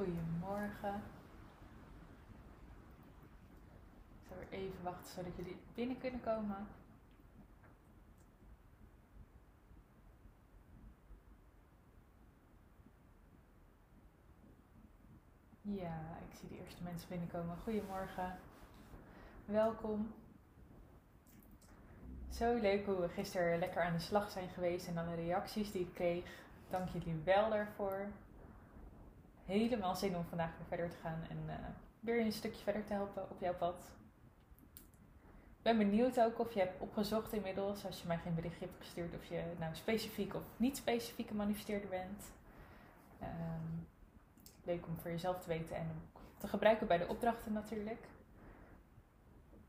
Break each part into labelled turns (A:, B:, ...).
A: Goedemorgen. Ik zal weer even wachten zodat jullie binnen kunnen komen. Ja, ik zie de eerste mensen binnenkomen. Goedemorgen. Welkom. Zo leuk hoe we gisteren lekker aan de slag zijn geweest en de reacties die ik kreeg. Dank jullie wel daarvoor. Helemaal zin om vandaag weer verder te gaan en uh, weer een stukje verder te helpen op jouw pad. Ik ben benieuwd ook of je hebt opgezocht inmiddels, als je mij geen berichtje hebt gestuurd, of je nou specifiek of niet specifieke manifesteerder bent. Um, leuk om voor jezelf te weten en te gebruiken bij de opdrachten natuurlijk.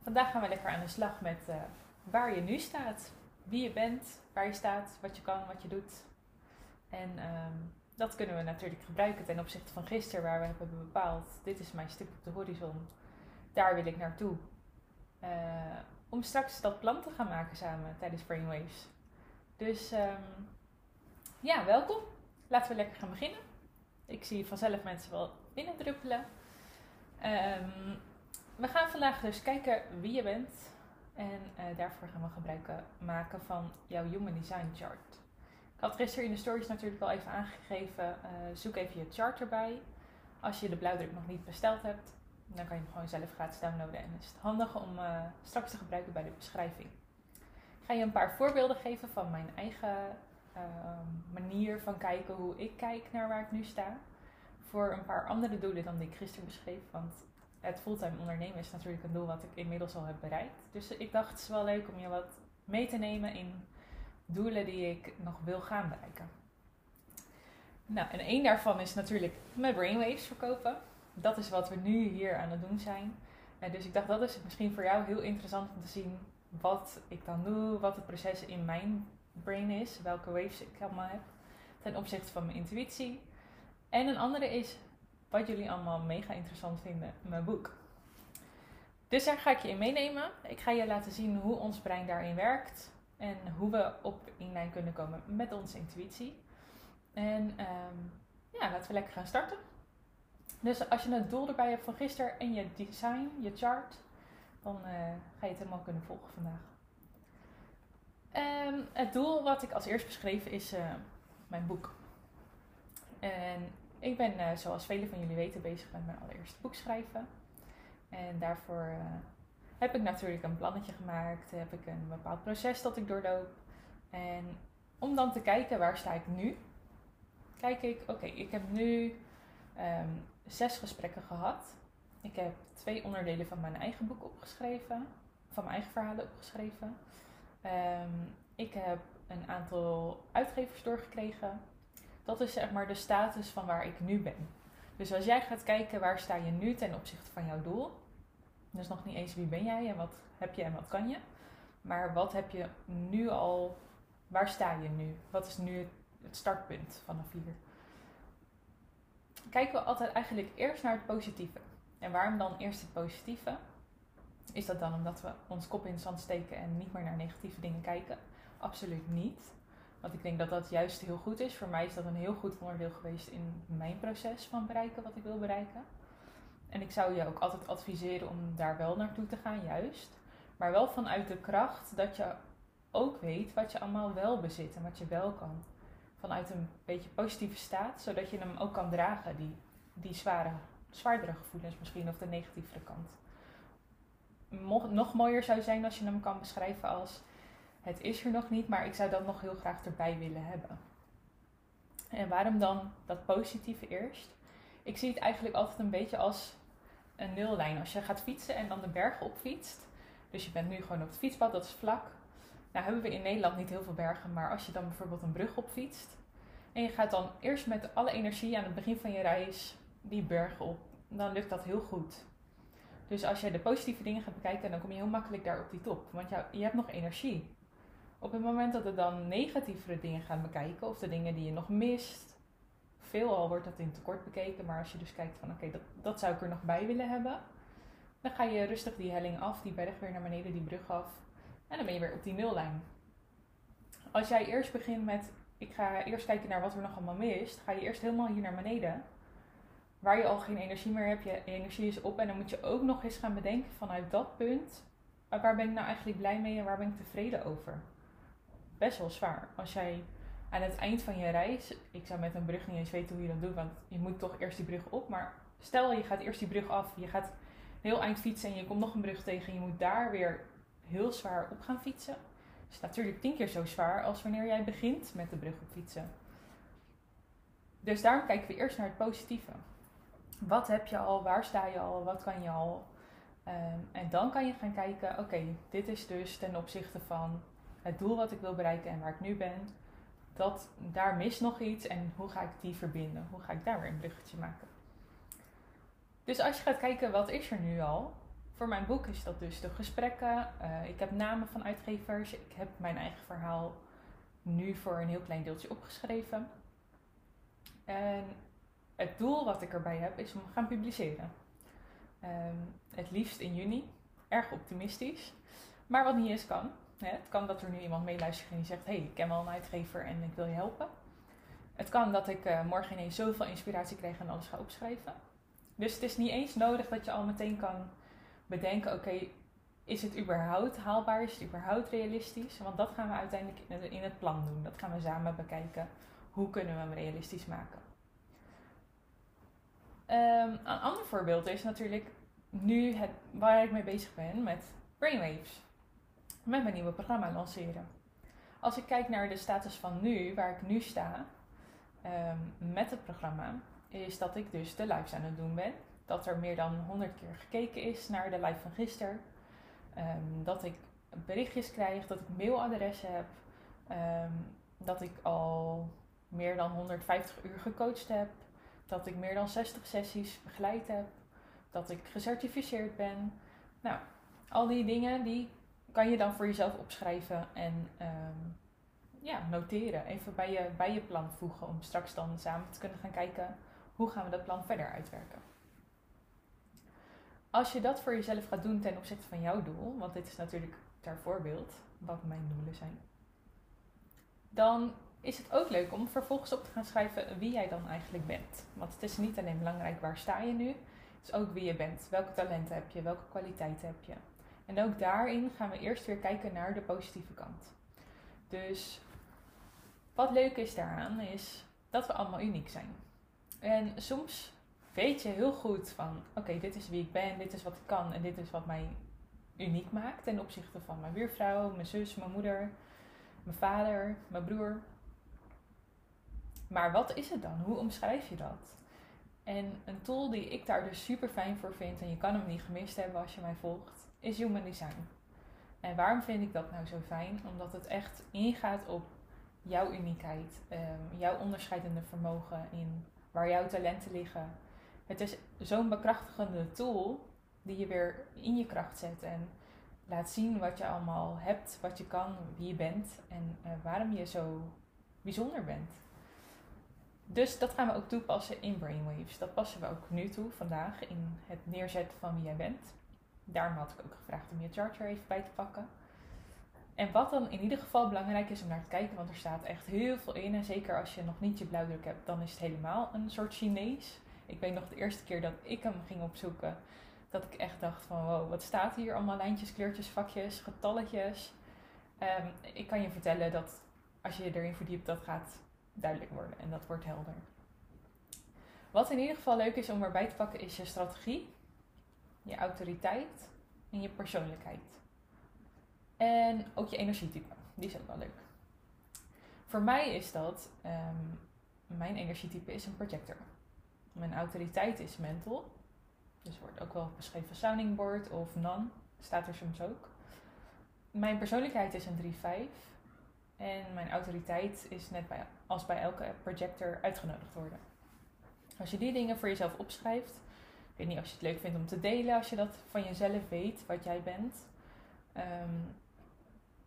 A: Vandaag gaan we lekker aan de slag met uh, waar je nu staat, wie je bent, waar je staat, wat je kan, wat je doet. En um, dat kunnen we natuurlijk gebruiken ten opzichte van gisteren, waar we hebben bepaald: dit is mijn stuk op de horizon, daar wil ik naartoe. Uh, om straks dat plan te gaan maken samen tijdens Brainwaves. Dus um, ja, welkom. Laten we lekker gaan beginnen. Ik zie vanzelf mensen wel binnendruppelen. Um, we gaan vandaag dus kijken wie je bent. En uh, daarvoor gaan we gebruik maken van jouw Human Design Chart. Had gisteren in de stories natuurlijk al even aangegeven. Uh, zoek even je chart erbij. Als je de blauwdruk nog niet besteld hebt, dan kan je hem gewoon zelf gratis downloaden. En is het handig om uh, straks te gebruiken bij de beschrijving. Ik ga je een paar voorbeelden geven van mijn eigen uh, manier van kijken hoe ik kijk naar waar ik nu sta. Voor een paar andere doelen dan die ik gisteren beschreef. Want het fulltime ondernemen is natuurlijk een doel wat ik inmiddels al heb bereikt. Dus ik dacht het is wel leuk om je wat mee te nemen in doelen die ik nog wil gaan bereiken. Nou, en één daarvan is natuurlijk mijn brainwaves verkopen. Dat is wat we nu hier aan het doen zijn. En dus ik dacht dat is misschien voor jou heel interessant om te zien wat ik dan doe, wat het proces in mijn brain is, welke waves ik allemaal heb ten opzichte van mijn intuïtie. En een andere is wat jullie allemaal mega interessant vinden, mijn boek. Dus daar ga ik je in meenemen. Ik ga je laten zien hoe ons brein daarin werkt en hoe we op in lijn kunnen komen met onze intuïtie. En um, ja, laten we lekker gaan starten. Dus als je het doel erbij hebt van gisteren en je design, je chart, dan uh, ga je het helemaal kunnen volgen vandaag. Um, het doel wat ik als eerst beschreven is uh, mijn boek. En ik ben, uh, zoals velen van jullie weten, bezig met mijn allereerste boek schrijven. En daarvoor heb ik natuurlijk een plannetje gemaakt, heb ik een bepaald proces dat ik doorloop. En om dan te kijken waar sta ik nu, kijk ik, oké, ik heb nu um, zes gesprekken gehad. Ik heb twee onderdelen van mijn eigen boek opgeschreven, van mijn eigen verhalen opgeschreven. Um, ik heb een aantal uitgevers doorgekregen. Dat is zeg maar de status van waar ik nu ben. Dus als jij gaat kijken waar sta je nu ten opzichte van jouw doel. Dus nog niet eens wie ben jij en wat heb je en wat kan je. Maar wat heb je nu al, waar sta je nu? Wat is nu het startpunt vanaf hier? Kijken we altijd eigenlijk eerst naar het positieve. En waarom dan eerst het positieve? Is dat dan omdat we ons kop in het zand steken en niet meer naar negatieve dingen kijken? Absoluut niet. Want ik denk dat dat juist heel goed is. Voor mij is dat een heel goed onderdeel geweest in mijn proces van bereiken wat ik wil bereiken. En ik zou je ook altijd adviseren om daar wel naartoe te gaan, juist. Maar wel vanuit de kracht dat je ook weet wat je allemaal wel bezit en wat je wel kan. Vanuit een beetje positieve staat, zodat je hem ook kan dragen, die, die zware, zwaardere gevoelens misschien, of de negatievere kant. Nog mooier zou zijn als je hem kan beschrijven als het is er nog niet, maar ik zou dat nog heel graag erbij willen hebben. En waarom dan dat positieve eerst? Ik zie het eigenlijk altijd een beetje als een nullijn. Als je gaat fietsen en dan de bergen opfietst, dus je bent nu gewoon op het fietspad, dat is vlak. Nou hebben we in Nederland niet heel veel bergen, maar als je dan bijvoorbeeld een brug opfietst en je gaat dan eerst met alle energie aan het begin van je reis die bergen op, dan lukt dat heel goed. Dus als je de positieve dingen gaat bekijken, dan kom je heel makkelijk daar op die top, want je hebt nog energie. Op het moment dat we dan negatievere dingen gaan bekijken, of de dingen die je nog mist, veelal wordt dat in tekort bekeken, maar als je dus kijkt van oké, dat, dat zou ik er nog bij willen hebben, dan ga je rustig die helling af, die berg weer naar beneden, die brug af, en dan ben je weer op die nullijn. Als jij eerst begint met, ik ga eerst kijken naar wat er nog allemaal mist, ga je eerst helemaal hier naar beneden, waar je al geen energie meer hebt, je energie is op en dan moet je ook nog eens gaan bedenken vanuit dat punt, waar ben ik nou eigenlijk blij mee en waar ben ik tevreden over? Best wel zwaar. Als jij aan het eind van je reis, ik zou met een brug niet eens weten hoe je dat doet, want je moet toch eerst die brug op, maar stel je gaat eerst die brug af, je gaat heel eind fietsen en je komt nog een brug tegen en je moet daar weer heel zwaar op gaan fietsen. Dat is natuurlijk tien keer zo zwaar als wanneer jij begint met de brug op fietsen. Dus daarom kijken we eerst naar het positieve. Wat heb je al? Waar sta je al? Wat kan je al? Ehm, en dan kan je gaan kijken, oké, dit is dus ten opzichte van het doel wat ik wil bereiken en waar ik nu ben. Dat, daar mist nog iets en hoe ga ik die verbinden? Hoe ga ik daar weer een bruggetje maken? Dus als je gaat kijken, wat is er nu al? Voor mijn boek is dat dus de gesprekken. Uh, ik heb namen van uitgevers. Ik heb mijn eigen verhaal nu voor een heel klein deeltje opgeschreven. En het doel wat ik erbij heb is om gaan publiceren. Um, het liefst in juni. Erg optimistisch. Maar wat niet is kan. Het kan dat er nu iemand meeluistert en die zegt: hey, ik ken wel een uitgever en ik wil je helpen. Het kan dat ik uh, morgen ineens zoveel inspiratie krijg en alles ga opschrijven. Dus het is niet eens nodig dat je al meteen kan bedenken: oké, is het überhaupt haalbaar? Is het überhaupt realistisch? Want dat gaan we uiteindelijk in het plan doen. Dat gaan we samen bekijken. Hoe kunnen we hem realistisch maken? Um, een ander voorbeeld is natuurlijk nu het, waar ik mee bezig ben met Brainwaves. Met mijn nieuwe programma lanceren. Als ik kijk naar de status van nu, waar ik nu sta um, met het programma, is dat ik dus de lives aan het doen ben. Dat er meer dan 100 keer gekeken is naar de live van gisteren. Um, dat ik berichtjes krijg, dat ik mailadressen heb. dat ik al meer dan 150 uur gecoacht heb dat ik meer dan 60 sessies begeleid heb, dat ik gecertificeerd ben. Nou, al die dingen die kan je dan voor jezelf opschrijven en um, ja, noteren. Even bij je, bij je plan voegen om straks dan samen te kunnen gaan kijken hoe gaan we dat plan verder uitwerken. Als je dat voor jezelf gaat doen ten opzichte van jouw doel, want dit is natuurlijk ter voorbeeld wat mijn doelen zijn, dan is het ook leuk om vervolgens op te gaan schrijven wie jij dan eigenlijk bent. Want het is niet alleen belangrijk waar sta je nu, het is ook wie je bent. Welke talenten heb je, welke kwaliteiten heb je. En ook daarin gaan we eerst weer kijken naar de positieve kant. Dus wat leuk is daaraan is dat we allemaal uniek zijn. En soms weet je heel goed van oké, dit is wie ik ben, dit is wat ik kan en dit is wat mij uniek maakt ten opzichte van mijn buurvrouw, mijn zus, mijn moeder, mijn vader, mijn broer. Maar wat is het dan? Hoe omschrijf je dat? En een tool die ik daar dus super fijn voor vind, en je kan hem niet gemist hebben als je mij volgt, is Human Design. En waarom vind ik dat nou zo fijn? Omdat het echt ingaat op jouw uniekheid, um, jouw onderscheidende vermogen in waar jouw talenten liggen. Het is zo'n bekrachtigende tool die je weer in je kracht zet en laat zien wat je allemaal hebt, wat je kan, wie je bent en uh, waarom je zo bijzonder bent. Dus dat gaan we ook toepassen in Brainwaves. Dat passen we ook nu toe, vandaag, in het neerzetten van wie jij bent. Daarom had ik ook gevraagd om je charter even bij te pakken. En wat dan in ieder geval belangrijk is om naar te kijken, want er staat echt heel veel in. En zeker als je nog niet je blauwdruk hebt, dan is het helemaal een soort Chinees. Ik weet nog de eerste keer dat ik hem ging opzoeken, dat ik echt dacht van wow, wat staat hier? Allemaal lijntjes, kleurtjes, vakjes, getalletjes. Um, ik kan je vertellen dat als je je erin verdiept, dat gaat duidelijk worden en dat wordt helder. Wat in ieder geval leuk is om erbij te pakken is je strategie, je autoriteit en je persoonlijkheid. En ook je energietype, die is ook wel leuk. Voor mij is dat, um, mijn energietype is een projector. Mijn autoriteit is mental, dus wordt ook wel beschreven sounding board of non, staat er soms ook. Mijn persoonlijkheid is een 3-5 en mijn autoriteit is net bij, als bij elke projector uitgenodigd worden. Als je die dingen voor jezelf opschrijft, weet niet of je het leuk vindt om te delen als je dat van jezelf weet, wat jij bent. Um,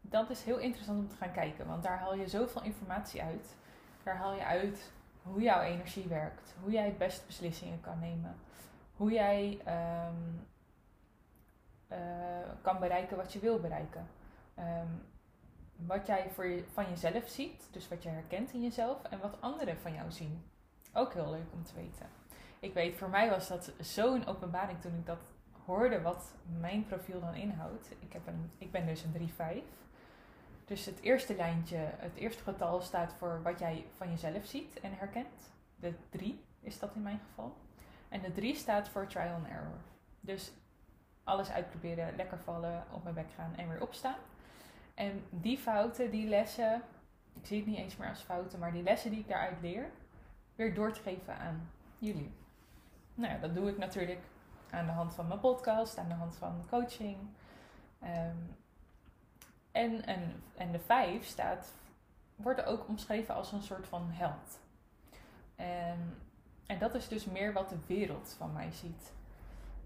A: dat is heel interessant om te gaan kijken, want daar haal je zoveel informatie uit. Daar haal je uit hoe jouw energie werkt, hoe jij het beste beslissingen kan nemen, hoe jij um, uh, kan bereiken wat je wil bereiken. Um, wat jij voor van jezelf ziet, dus wat je herkent in jezelf, en wat anderen van jou zien. Ook heel leuk om te weten. Ik weet, voor mij was dat zo'n openbaring toen ik dat hoorde wat mijn profiel dan inhoudt. Ik, heb een, ik ben dus een 3-5. Dus het eerste lijntje, het eerste getal staat voor wat jij van jezelf ziet en herkent. De 3 is dat in mijn geval. En de 3 staat voor trial and error. Dus alles uitproberen, lekker vallen, op mijn bek gaan en weer opstaan. En die fouten, die lessen, ik zie het niet eens meer als fouten, maar die lessen die ik daaruit leer, weer door te geven aan jullie. Nou ja, dat doe ik natuurlijk aan de hand van mijn podcast, aan de hand van coaching. Ehm, en, en, en de vijf staat, wordt ook omschreven als een soort van held. En, en dat is dus meer wat de wereld van mij ziet.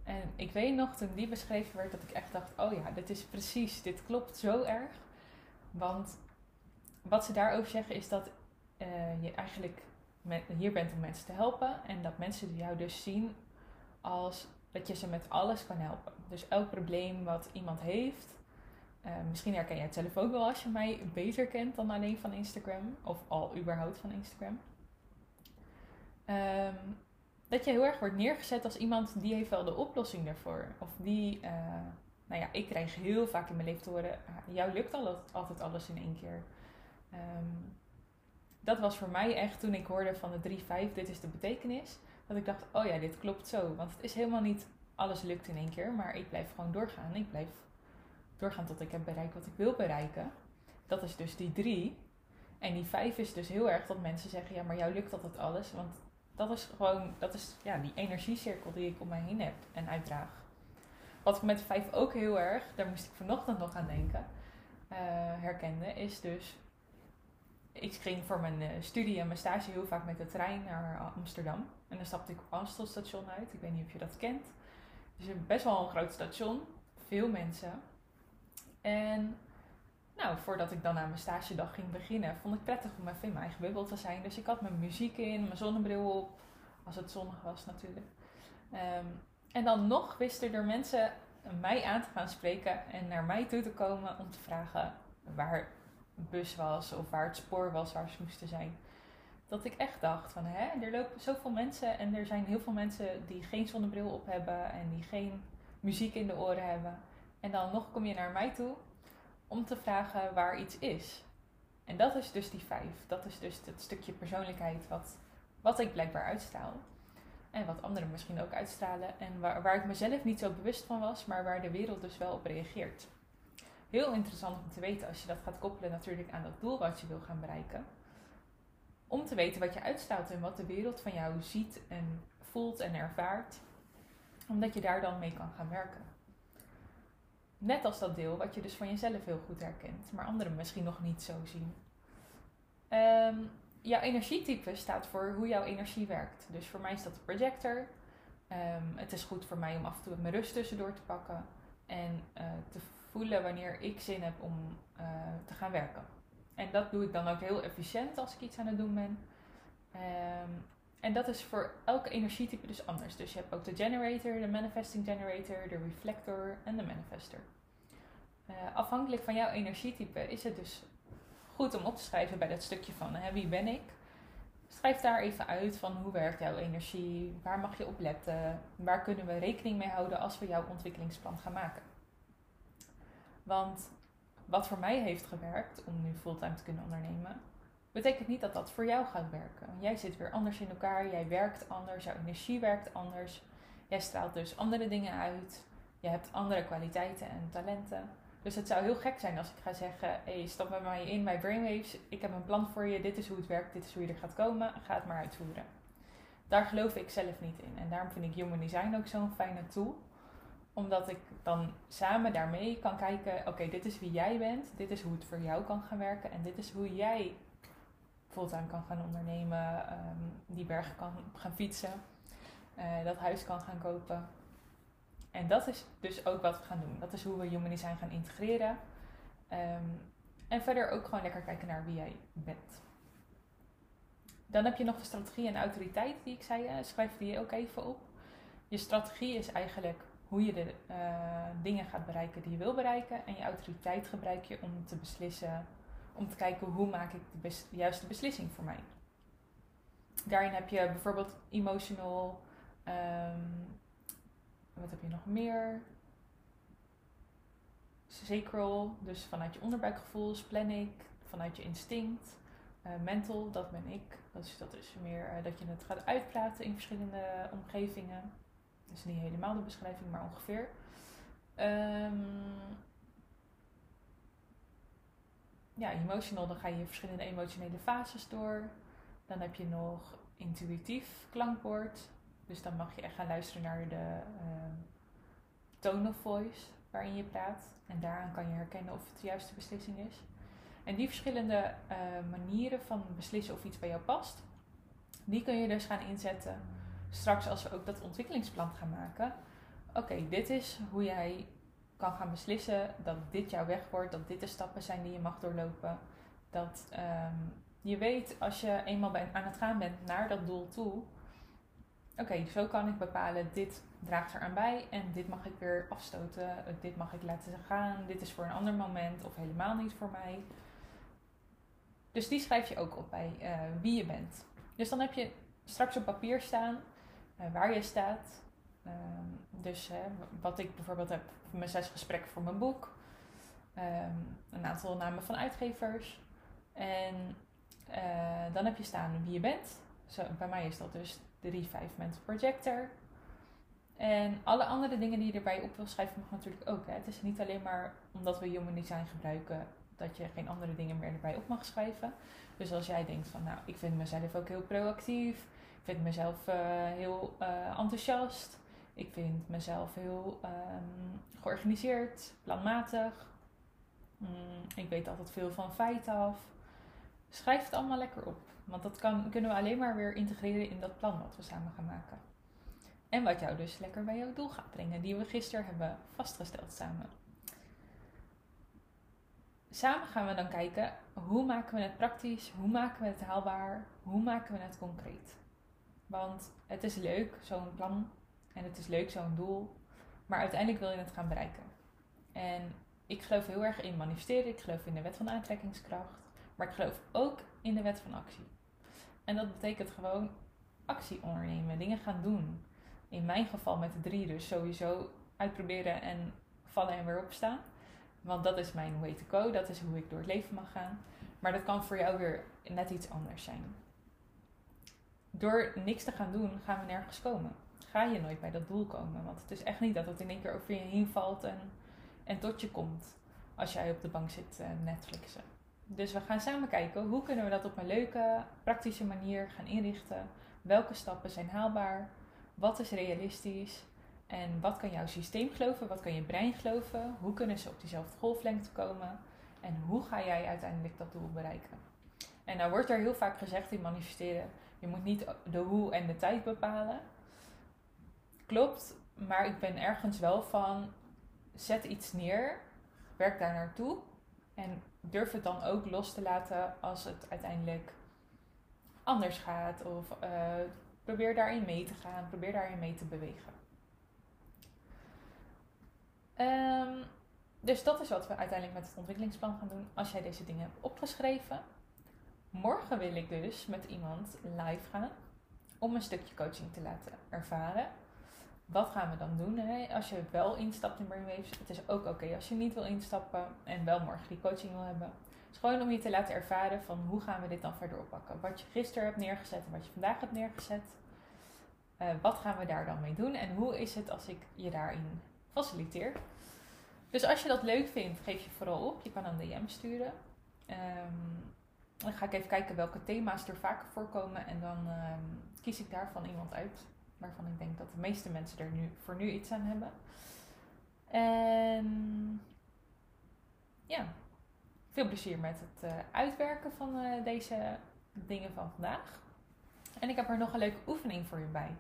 A: En ik weet nog toen die beschreven werd dat ik echt dacht: oh ja, dit is precies, dit klopt zo erg. Want wat ze daarover zeggen is dat uh, je eigenlijk met, hier bent om mensen te helpen. En dat mensen jou dus zien als dat je ze met alles kan helpen. Dus elk probleem wat iemand heeft. Uh, misschien herken jij het zelf ook wel als je mij beter kent dan alleen van Instagram. Of al überhaupt van Instagram. Um, dat je heel erg wordt neergezet als iemand die heeft wel de oplossing daarvoor. Of die, uh, nou ja, ik krijg heel vaak in mijn leven te horen, ah, jou lukt altijd alles in één keer. Um, dat was voor mij echt toen ik hoorde van de 3-5, dit is de betekenis. Dat ik dacht, oh ja, dit klopt zo. Want het is helemaal niet alles lukt in één keer, maar ik blijf gewoon doorgaan. Ik blijf doorgaan tot ik heb bereikt wat ik wil bereiken. Dat is dus die 3. En die 5 is dus heel erg dat mensen zeggen, ja, maar jou lukt altijd alles. Want dat is gewoon, dat is ja, die energiecirkel die ik om mij heen heb en uitdraag. Wat ik met 5 ook heel erg, daar moest ik vanochtend nog aan denken, uh, herkende, is dus ik ging voor mijn uh, studie en mijn stage heel vaak met de trein naar Amsterdam. En dan stapte ik op Amstelstation uit. Ik weet niet of je dat kent. Dus best wel een groot station. Veel mensen. En nou, voordat ik dan aan mijn stagedag ging beginnen, vond ik prettig om even in mijn eigen bubbel te zijn. Dus ik had mijn muziek in, mijn zonnebril op. Als het zonnig was natuurlijk. Um, en dan nog wisten er mensen mij aan te gaan spreken en naar mij toe te komen om te vragen waar bus was of waar het spoor was waar ze moesten zijn. Dat ik echt dacht van hè, er lopen zoveel mensen en er zijn heel veel mensen die geen zonnebril op hebben en die geen muziek in de oren hebben. En dan nog kom je naar mij toe om te vragen waar iets is. En dat is dus die vijf. Dat is dus het stukje persoonlijkheid wat, wat ik blijkbaar uitstraal. En wat anderen misschien ook uitstralen. En waar, waar ik mezelf niet zo bewust van was, maar waar de wereld dus wel op reageert heel interessant om te weten als je dat gaat koppelen natuurlijk aan dat doel wat je wil gaan bereiken. Om te weten wat je uitstaat en wat de wereld van jou ziet en voelt en ervaart. Omdat je daar dan mee kan gaan werken. Net als dat deel wat je dus van jezelf heel goed herkent, maar anderen misschien nog niet zo zien. Um, jouw energietype staat voor hoe jouw energie werkt. Dus voor mij is dat de projector. Um, het is goed voor mij om af en toe mijn rust tussendoor te pakken en uh, te wanneer ik zin heb om uh, te gaan werken. En dat doe ik dan ook heel efficiënt als ik iets aan het doen ben. Um, en dat is voor elke energietype dus anders. Dus je hebt ook de generator, de manifesting generator, de reflector en de manifester. Uh, afhankelijk van jouw energietype is het dus goed om op te schrijven bij dat stukje van hè, wie ben ik. Schrijf daar even uit van hoe werkt jouw energie, waar mag je op letten, waar kunnen we rekening mee houden als we jouw ontwikkelingsplan gaan maken. Want wat voor mij heeft gewerkt om nu fulltime te kunnen ondernemen, betekent niet dat dat voor jou gaat werken. Jij zit weer anders in elkaar, jij werkt anders, jouw energie werkt anders. Jij straalt dus andere dingen uit. Je hebt andere kwaliteiten en talenten. Dus het zou heel gek zijn als ik ga zeggen: hey, stap bij mij in bij Brainwaves. Ik heb een plan voor je. Dit is hoe het werkt. Dit is hoe je er gaat komen. Ga het maar uitvoeren. Daar geloof ik zelf niet in. En daarom vind ik Human Design ook zo'n fijne tool omdat ik dan samen daarmee kan kijken, oké, dit is wie jij bent, dit is hoe het voor jou kan gaan werken en dit is hoe jij fulltime kan gaan ondernemen, ehm, die bergen kan gaan fietsen, uh, dat huis kan gaan kopen. En dat is dus ook wat we gaan doen. Dat is hoe we Human Design gaan integreren. Ehm, en verder ook gewoon lekker kijken naar wie jij bent. Dan heb je nog strategie en autoriteit die ik zei. Schrijf die ook even op. Je strategie is eigenlijk hoe je de uh, dingen gaat bereiken die je wil bereiken. En je autoriteit gebruik je om te beslissen, om te kijken hoe maak ik de, juiste beslissing voor mij. Daarin heb je bijvoorbeeld emotional Ehm, wat heb je nog meer? Sacral, dus vanuit je onderbuikgevoel, splenic, vanuit je instinct. Uh, mental, dat ben ik. Dat is meer uh, dat je het gaat uitpraten in verschillende omgevingen. Is niet helemaal de beschrijving, maar ongeveer. Um, ja, emotional, dan ga je verschillende emotionele fases door. Dan heb je nog intuïtief klankbord. Dus dan mag je echt gaan luisteren naar de uh, tone of voice waarin je praat. En daaraan kan je herkennen of het de juiste beslissing is. En die verschillende uh, manieren van beslissen of iets bij jou past, die kun je dus gaan inzetten straks als we ook dat ontwikkelingsplan gaan maken. Oké, dit is hoe jij kan gaan beslissen dat dit jouw weg wordt, dat dit de stappen zijn die je mag doorlopen. Dat um, je weet als je eenmaal aan het gaan bent naar dat doel toe. Oké, zo kan ik bepalen, dit draagt er aan bij en dit mag ik weer afstoten, dit mag ik laten gaan, dit is voor een ander moment of helemaal niet voor mij. Dus die schrijf je ook op bij uh, wie je bent. Dus dan heb je straks op papier staan waar je staat. Uh, dus wat ik bijvoorbeeld heb, mijn zes gesprekken voor mijn boek. Um, een aantal namen van uitgevers. En uh, dan heb je staan wie je bent. Zo, bij mij is dat dus de Revive Mental Projector. En alle andere dingen die je erbij op wil schrijven mag natuurlijk ook. Hè. Het is niet alleen maar omdat we Human Design gebruiken dat je geen andere dingen meer erbij op mag schrijven. Dus als jij denkt van nou, ik vind mezelf ook heel proactief. Vind mezelf uh, heel uh, enthousiast. Ik vind mezelf heel um, georganiseerd, planmatig. Mm, ik weet altijd veel van feiten af. Schrijf het allemaal lekker op. Want dat kan, kunnen we alleen maar weer integreren in dat plan wat we samen gaan maken. En wat jou dus lekker bij jouw doel gaat brengen, die we gisteren hebben vastgesteld samen. Samen gaan we dan kijken hoe maken we het praktisch, hoe maken we het haalbaar, hoe maken we het concreet. Want het is leuk, zo'n plan, en het is leuk, zo'n doel, maar uiteindelijk wil je het gaan bereiken. En ik geloof heel erg in manifesteren, ik geloof in de wet van aantrekkingskracht, maar ik geloof ook in de wet van actie. En dat betekent gewoon actie ondernemen, dingen gaan doen. In mijn geval met de drie dus sowieso uitproberen en vallen en weer opstaan. Want dat is mijn way to go, dat is hoe ik door het leven mag gaan. Maar dat kan voor jou weer net iets anders zijn. Door niks te gaan doen, gaan we nergens komen. Ga je nooit bij dat doel komen. Want het is echt niet dat het in één keer over je heen valt en, en tot je komt. Als jij op de bank zit uh, Netflixen. Dus we gaan samen kijken hoe kunnen we dat op een leuke, praktische manier gaan inrichten. Welke stappen zijn haalbaar? Wat is realistisch? En wat kan jouw systeem geloven? Wat kan je brein geloven? Hoe kunnen ze op diezelfde golflengte komen? En hoe ga jij uiteindelijk dat doel bereiken? En nou wordt er heel vaak gezegd in manifesteren: je moet niet de hoe en de tijd bepalen. Klopt, maar ik ben ergens wel van: zet iets neer, werk daar naartoe en durf het dan ook los te laten als het uiteindelijk anders gaat. Of uh, probeer daarin mee te gaan, probeer daarin mee te bewegen. Um, dus dat is wat we uiteindelijk met het ontwikkelingsplan gaan doen als jij deze dingen hebt opgeschreven. Morgen wil ik dus met iemand live gaan om een stukje coaching te laten ervaren. Wat gaan we dan doen hè? als je wel instapt in Brainwaves? Het is ook oké als je niet wil instappen en wel morgen die coaching wil hebben. Het is gewoon om je te laten ervaren van hoe gaan we dit dan verder oppakken. Wat je gisteren hebt neergezet en wat je vandaag hebt neergezet. Uh, wat gaan we daar dan mee doen en hoe is het als ik je daarin faciliteer? Dus als je dat leuk vindt, geef je vooral op. Je kan een DM sturen. Um, dan ga ik even kijken welke thema's er vaker voorkomen en dan um, kies ik daarvan iemand uit waarvan ik denk dat de meeste mensen er nu voor nu iets aan hebben. En ja, veel plezier met het uh, uitwerken van uh, deze dingen van vandaag. En ik heb er nog een leuke oefening voor je bij.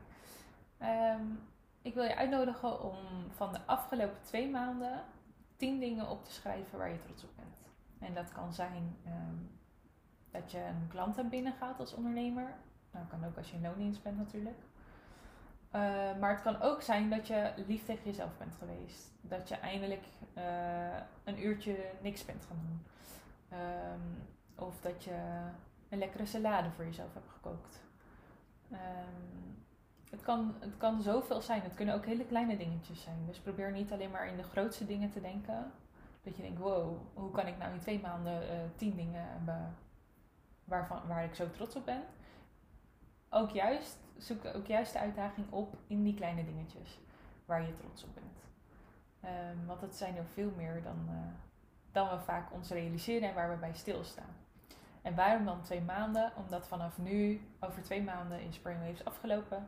A: Um, ik wil je uitnodigen om van de afgelopen twee maanden tien dingen op te schrijven waar je trots op bent. En dat kan zijn um, dat je een klant hebt binnengehaald als ondernemer. Nou, kan ook als je in loondienst bent natuurlijk. Uh, maar het kan ook zijn dat je lief tegen jezelf bent geweest. Dat je eindelijk uh, een uurtje niks bent gaan doen. Um, of dat je een lekkere salade voor jezelf hebt gekookt. Um, het, kan, het kan zoveel zijn. Het kunnen ook hele kleine dingetjes zijn. Dus probeer niet alleen maar in de grootste dingen te denken. Dat je denkt, wow, hoe kan ik nou in twee maanden uh, tien dingen hebben waarvan, waar ik zo trots op ben. Ook juist, zoek ook juist de uitdaging op in die kleine dingetjes waar je trots op bent. Um, want het zijn er veel meer dan, uh, dan we vaak ons realiseren en waar we bij stilstaan. En waarom dan twee maanden? Omdat vanaf nu, over twee maanden, is Brainwaves afgelopen.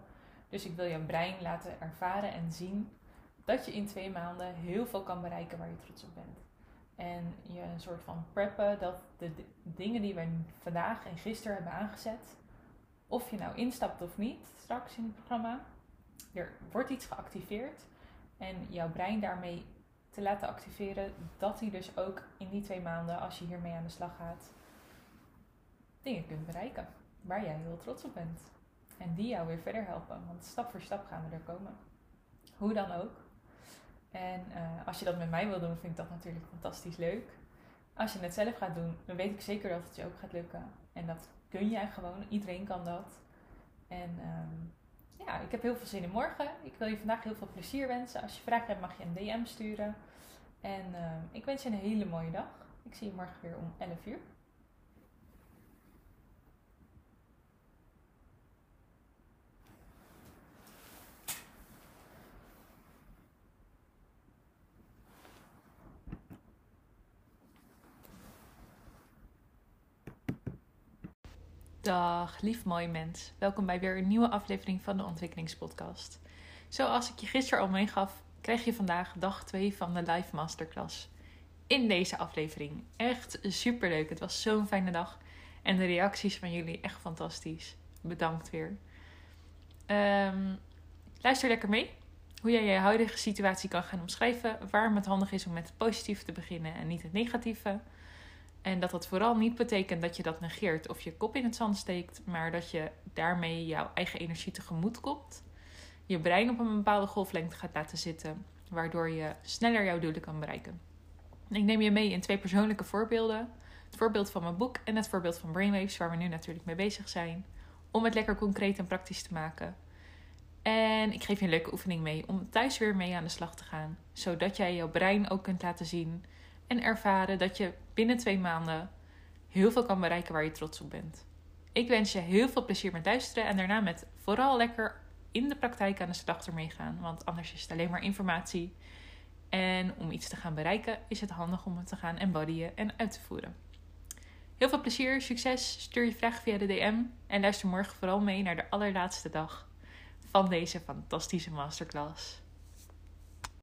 A: Dus ik wil jouw brein laten ervaren en zien dat je in twee maanden heel veel kan bereiken waar je trots op bent. En je een soort van preppen dat de dingen die we vandaag en gisteren hebben aangezet, of je nou instapt of niet straks in het programma, er wordt iets geactiveerd. En jouw brein daarmee te laten activeren, dat hij dus ook in die twee maanden, als je hiermee aan de slag gaat, dingen kunt bereiken waar jij heel trots op bent. En die jou weer verder helpen, want stap voor stap gaan we er komen. Hoe dan ook. En uh, als je dat met mij wil doen, vind ik dat natuurlijk fantastisch leuk. Als je het zelf gaat doen, dan weet ik zeker dat het je ook gaat lukken. En dat kun jij gewoon. Iedereen kan dat. En um, ja, ik heb heel veel zin in morgen. Ik wil je vandaag heel veel plezier wensen. Als je vragen hebt, mag je een DM sturen. En uh, ik wens je een hele mooie dag. Ik zie je morgen weer om 11 uur. Dag, lief mooi mens. Welkom bij weer een nieuwe aflevering van de Ontwikkelingspodcast. Zoals ik je gisteren al meegaf, krijg je vandaag dag 2 van de live masterclass. In deze aflevering. Echt super leuk. Het was zo'n fijne dag. En de reacties van jullie echt fantastisch. Bedankt weer. Um, luister lekker mee. Hoe jij je huidige situatie kan gaan omschrijven. Waarom het handig is om met het positieve te beginnen en niet het negatieve. En dat dat vooral niet betekent dat je dat negeert of je kop in het zand steekt, maar dat je daarmee jouw eigen energie tegemoet komt. Je brein op een bepaalde golflengte gaat laten zitten, waardoor je sneller jouw doelen kan bereiken. Ik neem je mee in twee persoonlijke voorbeelden. Het voorbeeld van mijn boek en het voorbeeld van Brainwaves, waar we nu natuurlijk mee bezig zijn. Om het lekker concreet en praktisch te maken. En ik geef je een leuke oefening mee om thuis weer mee aan de slag te gaan. Zodat jij jouw brein ook kunt laten zien en ervaren dat je binnen twee maanden heel veel kan bereiken waar je trots op bent. Ik wens je heel veel plezier met luisteren en daarna met vooral lekker in de praktijk aan de slag ermee gaan, want anders is het alleen maar informatie. En om iets te gaan bereiken is het handig om het te gaan embodyen en uit te voeren. Heel veel plezier, succes, stuur je vraag via de DM en luister morgen vooral mee naar de allerlaatste dag van deze fantastische masterclass.